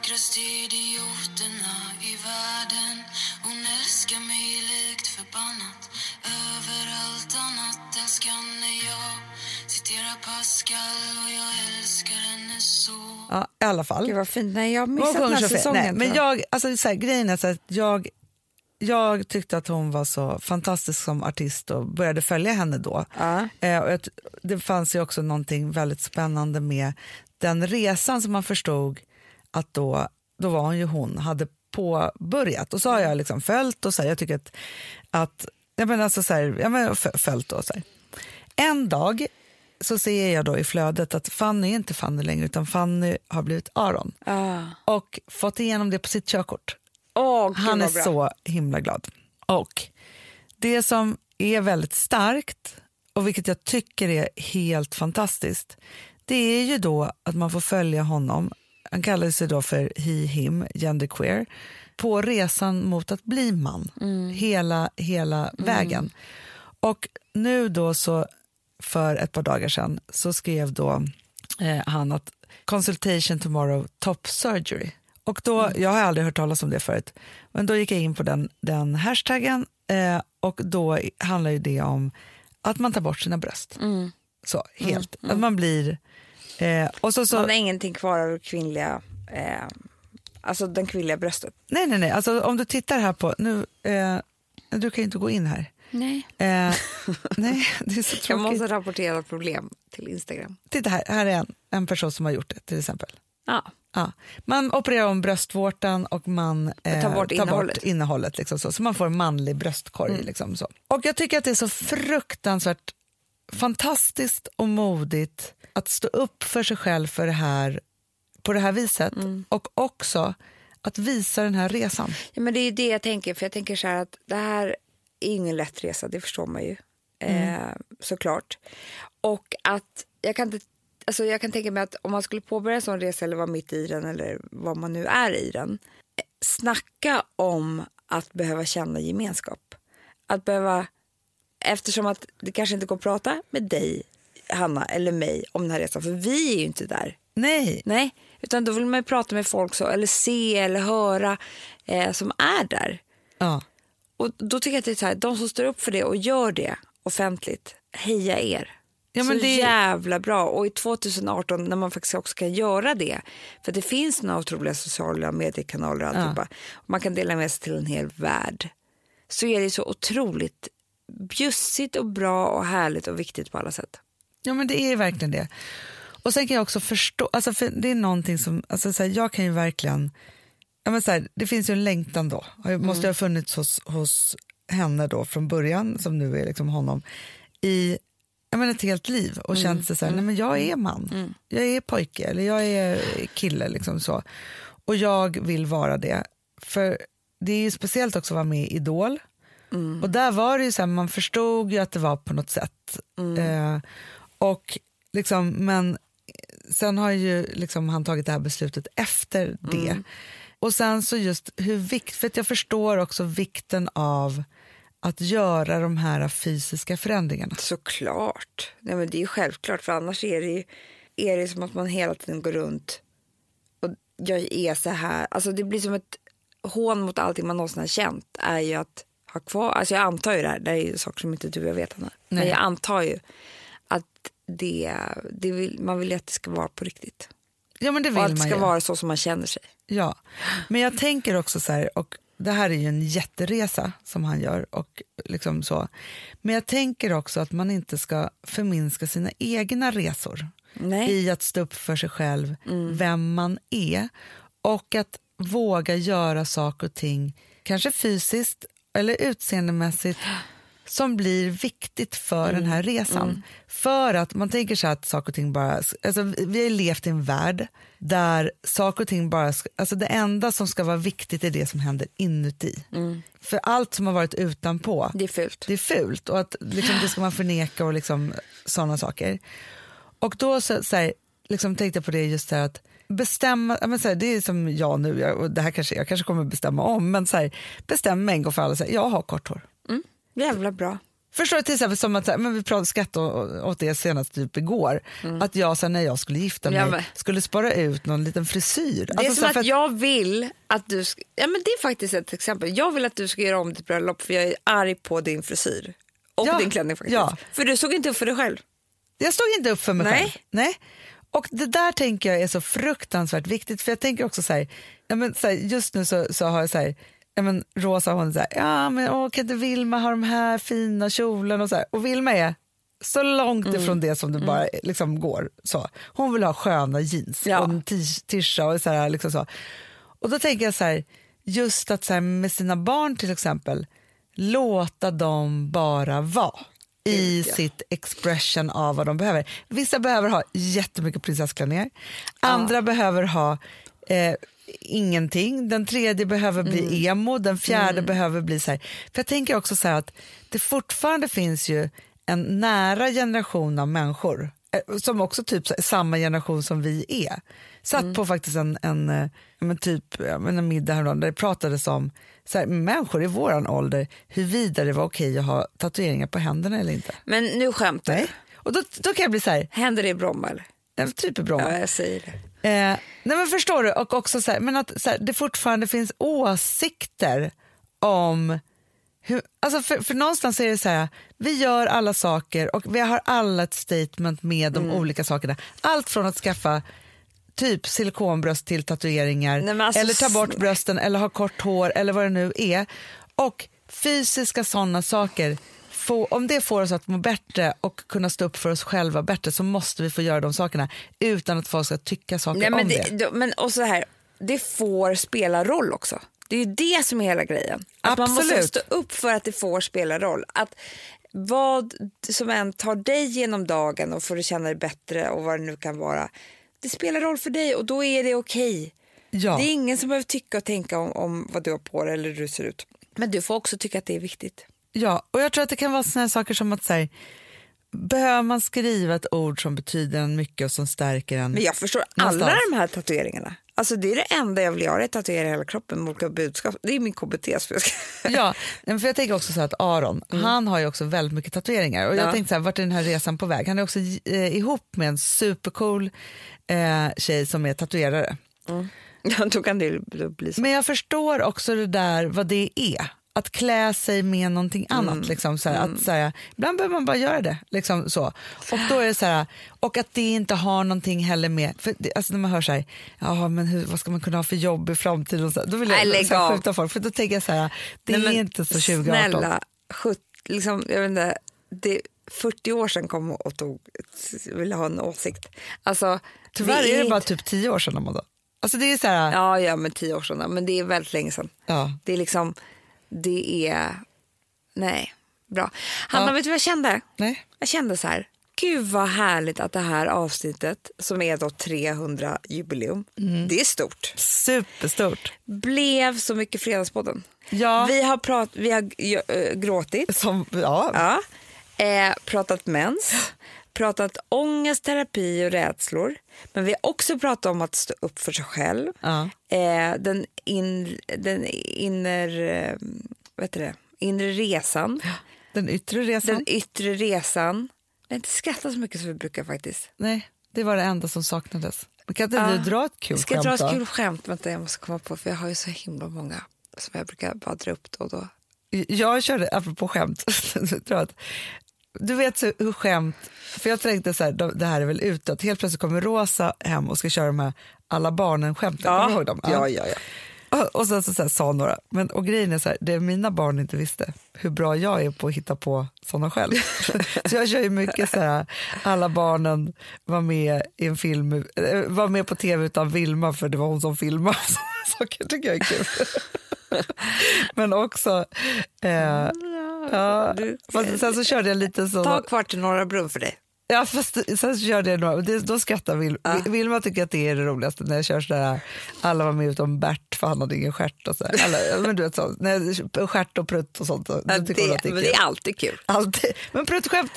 vackraste idioterna i världen Hon älskar mig likt förbannat Över allt annat älskar Ja, i alla fall. Gud vad fint. Nej, jag har missat den här säsongen. Nej, men jag. alltså, så här, grejen är så att jag, jag tyckte att hon var så fantastisk som artist och började följa henne då. Ja. Eh, och jag, det fanns ju också någonting väldigt spännande med den resan som man förstod att då, då var hon ju hon, hade påbörjat. Och så har jag liksom följt och så här, jag tycker att, att jag menar alltså så här, jag menar fö- följt och så här. En dag så ser jag då i flödet att Fanny är inte Fanny längre utan Fanny har blivit Aron Ah. och fått igenom det på sitt körkort. Gud Han är så himla glad. Och det som är väldigt starkt och vilket jag tycker är helt fantastiskt det är ju då att man får följa honom, han kallar sig då för he, him, genderqueer, på resan mot att bli man hela, hela vägen. Och nu då så för ett par dagar sedan så skrev då eh, han att consultation tomorrow top surgery. Och då, Jag har aldrig hört talas om det förut, men då gick jag in på den, den hashtaggen eh, och då handlar ju det om att man tar bort sina bröst. Så, helt. Att man blir... Eh, och så, så, Man har ingenting kvar av kvinnliga, eh, alltså den kvinnliga bröstet. nej, nej, nej. Alltså, om du tittar här på... Nu, eh, du kan ju inte gå in här. Nej. Eh, nej, det är så Jag tråkigt. måste rapportera problem till Instagram. Titta här, här är en, en person som har gjort det till exempel. Ja. Ja. Man opererar om bröstvårtan och man eh, Tar bort innehållet. bort innehållet liksom så, så man får en manlig bröstkorg. Mm. Liksom så. Och jag tycker att det är så fruktansvärt fantastiskt och modigt att stå upp för sig själv för det här, på det här viset Mm. och också att visa den här resan. Ja, men det är ju det jag tänker, för jag tänker så här att det här är ingen lätt resa, det förstår man ju. Eh, såklart. Och att jag kan, inte, alltså jag kan tänka mig att om man skulle påbörja en sån resa eller vara mitt i den eller vad man nu är i den. eh, Snacka om att behöva känna gemenskap. Att behöva, eftersom att det kanske inte går att prata med dig, Hanna, eller mig om den här resan, för vi är ju inte där. Nej, Nej, utan då vill man ju prata med folk så, eller se eller höra eh, som är där. ja. Och då tycker jag att det är så här, de som står upp för det och gör det offentligt, heja er. Ja, men så det- jävla bra. Och i 2018 när man faktiskt också kan göra det, för det finns några otroliga sociala mediekanaler och alltihopa, och man kan dela med sig till en hel värld, så är det så otroligt bjussigt och bra och härligt och viktigt på alla sätt. Ja men det är verkligen det. Och sen kan jag också förstå, alltså för det är någonting som, alltså så här, jag kan ju verkligen, ja men så här, det finns ju en längtan då, det måste ju ha funnits hos, hos henne då från början, som nu är liksom honom, i jag menar, ett helt liv och känt sig så här, nej men jag är man, jag är pojke eller jag är kille liksom så. Och jag vill vara det. För det är ju speciellt också att vara med i Idol. Och där var det ju så här, man förstod ju att det var på något sätt. Eh, och liksom, men sen har ju liksom han tagit det här beslutet efter det. Och sen så just hur viktigt, för att jag förstår också vikten av att göra de här fysiska förändringarna. Såklart. Nej, men det är ju självklart, för annars är det ju är det som att man hela tiden går runt och jag är så här. Alltså det blir som ett hån mot allting man någonsin har känt är ju att ha kvar, alltså jag antar ju det här, det är ju saker som inte du och jag vet Hanna. Men jag antar ju att det, det vill, man vill ju att det ska vara på riktigt. Ja men det Och vill att det ska ju. vara så som man känner sig. Ja, men jag tänker också så här, och det här är ju en jätteresa som han gör. Och liksom så. Men jag tänker också att man inte ska förminska sina egna resor Nej. i att stå upp för sig själv, vem man är och att våga göra saker och ting, kanske fysiskt eller utseendemässigt som blir viktigt för den här resan. För att man tänker så här att saker och ting bara, alltså vi har levt i en värld där saker och ting bara, alltså det enda som ska vara viktigt är det som händer inuti. För allt som har varit utanpå, Det är fult. det är fult och att liksom, det ska man förneka och liksom, sådana saker. Och då så, så här, liksom tänkte jag på det just här att bestämma, men så här, det är som jag nu, jag, och det här kanske, jag kanske kommer bestämma om, men så här, bestäm en gång för alla, så här, jag har kort hår. Jävla bra. Förstår du till exempel som att men vi pratade skatt åt det senast typ igår. Att jag sen när jag skulle gifta mig Mm. Ja, skulle spara ut någon liten frisyr. Det är Alltså, som att för jag vill att du ska, ja men det är faktiskt ett exempel. Jag vill att du ska göra om ditt bröllop för jag är arg på din frisyr. Och Ja, din klänning faktiskt. ja. För du såg inte upp för dig själv. Jag stod inte upp för mig Nej. själv. Nej. Och det där tänker jag är så fruktansvärt viktigt för jag tänker också så här, ja, men, så här just nu så, så har jag så här, men, Rosa hon här, ja men åh, kan inte Vilma ha de här fina kjolarna och så här. Och Vilma är så långt Mm. ifrån det som det bara liksom går. Så. Hon vill ha sköna jeans Ja. och en tisha och så här, liksom så. Och då tänker jag så här, just att så här, med sina barn till exempel, låta dem bara vara i sitt expression av vad de behöver. Vissa behöver ha jättemycket prinsessklänningar, andra behöver ha eh, ingenting, den tredje behöver bli Mm. emo, den fjärde behöver bli så här. För jag tänker också så att det fortfarande finns ju en nära generation av människor eh, som också typ samma generation som vi är. Satt Mm. på faktiskt en, en, eh, men typ, en middag häromdagen där det pratades om så här, människor i våran ålder huruvida det var okej att ha tatueringar på händerna eller inte. Men nu skämtar Nej. Och då, då kan jag bli så här, Händer det i Bromma eller? en typ av bra. Ja, jag säger det. Eh, nej men förstår du, och också så här, men att så här, det fortfarande finns åsikter om hur, alltså för, för någonstans är det så här, vi gör alla saker och vi har alla ett statement med de olika sakerna. Allt från att skaffa typ silikonbröst till tatueringar Nej, alltså, eller ta bort brösten eller ha kort hår eller vad det nu är. Och fysiska sådana saker, få, om det får oss att må bättre och kunna stå upp för oss själva bättre så måste vi få göra de sakerna utan att folk ska tycka saker Nej, men, om det. det, men och så här, det får spela roll också. Det är ju det som är hela grejen. Att man måste Absolut. stå upp för att det får spela roll. Att vad som än tar dig genom dagen och får du känna dig bättre och vad det nu kan vara. Det spelar roll för dig och då är det okej. Ja. Det är ingen som behöver tycka och tänka om, om vad du har på dig eller hur du ser ut. Men du får också tycka att det är viktigt. Ja, och jag tror att det kan vara såna saker som att säga, behöver man skriva ett ord som betyder en mycket och som stärker en? Men jag förstår alla Någonstans. de här tatueringarna. Alltså det är det enda jag vill göra, tatuera hela kroppen med olika budskap. Det är min KBT. Så. Ja, men för jag tänker också så att Aron, han har ju också väldigt mycket tatueringar och jag Mm. Ja. tänkte så här, vart är den här resan på väg? Han är också eh, ihop med en supercool eh, tjej som är tatuerare. Ja, då kan det bli så. Men jag förstår också det där vad det är. Att klä sig med någonting annat. Mm. Liksom, så här, att, så här, ibland behöver man bara göra det. Liksom, så. Och, då är det så här, och att det inte har någonting heller med... För det, alltså när man hör så här, Jaha, men hur, vad ska man kunna ha för jobb i framtiden? Och så, då vill jag Nej, så här, skjuta folk. För då tänker jag så här, det Nej, är inte så 2018. Snälla, 70, liksom, jag vet inte, det, 40 år sedan kom och tog, ville ha en åsikt. Alltså, Tyvärr är det bara typ tio år sedan. Amanda. Alltså det är så här, Ja, ja, men 10 år sedan. Men det är väldigt länge sedan. ja. Det är liksom, det är, nej, bra. Hanna, Ja. vet du vad jag kände? nej. Jag kände så här, gud vad härligt att det här avsnittet, som är då 300 jubileum, Mm. det är stort, Superstort. blev så mycket Fredagspodden. Ja, Vi har, prat, vi har äh, gråtit, som, ja. ja. eh, pratat mens, pratat ångest, terapi och rädslor. Men vi har också pratat om att stå upp för sig själv. Ja. Eh, den, in, den inner, eh, heter det? inre resan, Den yttre resan. den yttre resan. Jag har inte skrattat så mycket som vi brukar faktiskt. Nej, det var det enda som saknades. Men kan inte Ja. du dra ett kul Ska jag skämt dra då? ett kul skämt? Vänta, jag måste komma på, för jag har ju så himla många som jag brukar bara dra upp då och då. Jag körde, apropå skämt, jag du vet så, hur skämt, för jag tänkte så här, de- det här är väl utåt, helt plötsligt kommer Rosa hem och ska köra de här alla barnen-skämten, kommer du ihåg dem? ja, ja. ja. Och, och sen så, så här, sa några, men och grejen är så här, det mina barn inte visste, hur bra jag är på att hitta på sådana själv. så jag kör ju mycket så här, alla barnen var med i en film, eh, var med på tv utan Vilma för det var hon som filmade. Saker tycker jag är kul. men också, eh, ja, Du- sen så körde jag lite så. Ta kvart till Norra Brunn för dig. Ja, fast sen så körde jag några, det, då skrattar Vil, Vilma tycker att det är det roligaste när jag kör sådär, alla var med utom Bert för han hade ingen stjärt och så. här. Alla, men du vet så, när, stjärt och prutt och sånt. Ja, det, det är det är alltid kul. Alltid. Men pruttskämt,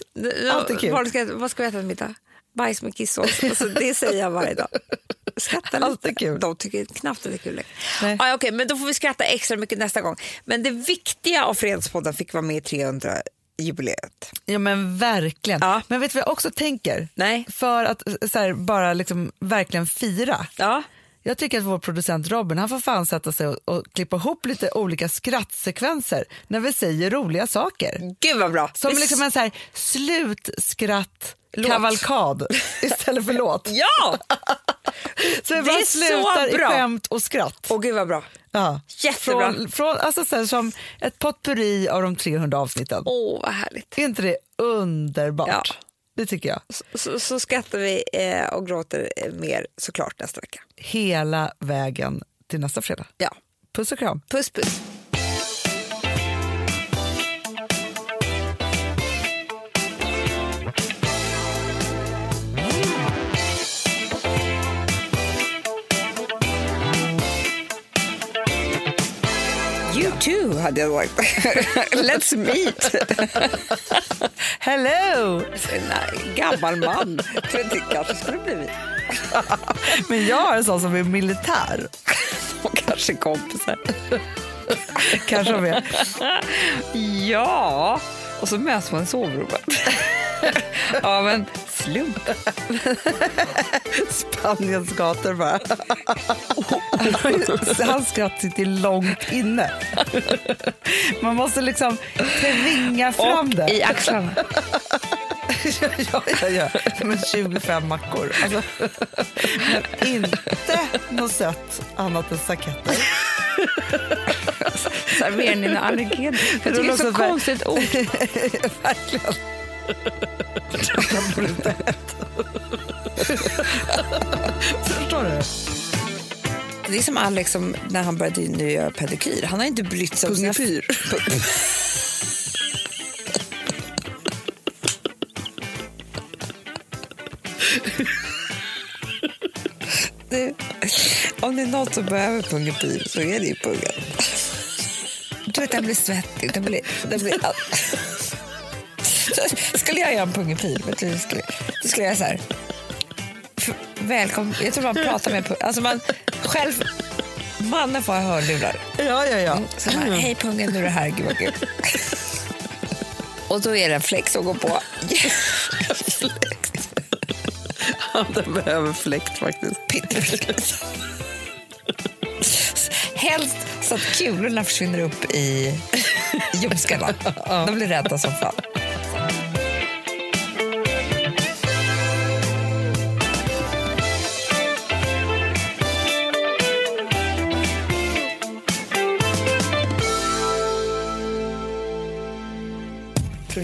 alltid kul. Vad ska, vad ska vi äta till middag? Bajs med kissås. Alltså, det säger jag varje dag. Skratta lite. Alltid kul. De tycker knappt att det är kul längre. Ah, men då får vi skratta extra mycket nästa gång. Men det viktiga av Fredagspodden fick vara med i 300 jubileet. Ja men verkligen. Ja. Men vet du vad jag också tänker? Nej. För att här, bara liksom verkligen fira. Ja. Jag tycker att vår producent Robin han får fan sätta sig och, och klippa ihop lite olika skrattsekvenser när vi säger roliga saker. Gud vad bra. Som liksom en så här slutskratt-kavalkad istället för låt. Ja! Så Det bara slutar i skämt och skratt. Åh gud vad bra. Ja. Jättebra. Från, från, alltså så som ett potpurri av de 300 avsnitten. Åh vad härligt. Är inte det underbart? Ja. Det tycker jag. Så, så skrattar vi eh, och gråter eh, mer såklart nästa vecka. Hela vägen till nästa fredag. Ja. Puss och kram. Puss puss. Too hade jag varit. Let's meet. Hello! En gammal man. Tror inte kanske skulle blivit. Men jag är en sån som är militär. Och kanske kompisar. Kanske de är. Ja, och så möts man i sovrummet. Av en slump. Spaniens gator bara. Hans skratt sitter långt inne. Man måste liksom tvinga fram det. i axlarna. ja, ja, ja. Men 25 mackor. Alltså, men inte något sött annat än saketter. Allergener? Jag tycker det är låter så konstigt ord. Verkligen. Förstår du? Det är som Alex som, när han började nu göra pedikyr. Han har inte brytt sig om sina... Pungepyr. Det, om det är något som behöver pungepyr så är det ju pungen. Du vet, den blir svettig. Den blir, den blir all... Skulle jag göra en vet du, hur jag skulle, då skulle jag så här. Välkommen. Jag tror man pratar med pung- Alltså man själv... Mannen får ha hörlurar. Ja, ja, ja. Så man, hej pungen, nu är det här. Gud vad kul. Och då är det en fläkt som går på. Den behöver fläkt faktiskt. Pyttefläkt. Helst så att kulorna försvinner upp i ljumskarna. De blir rädda som fan.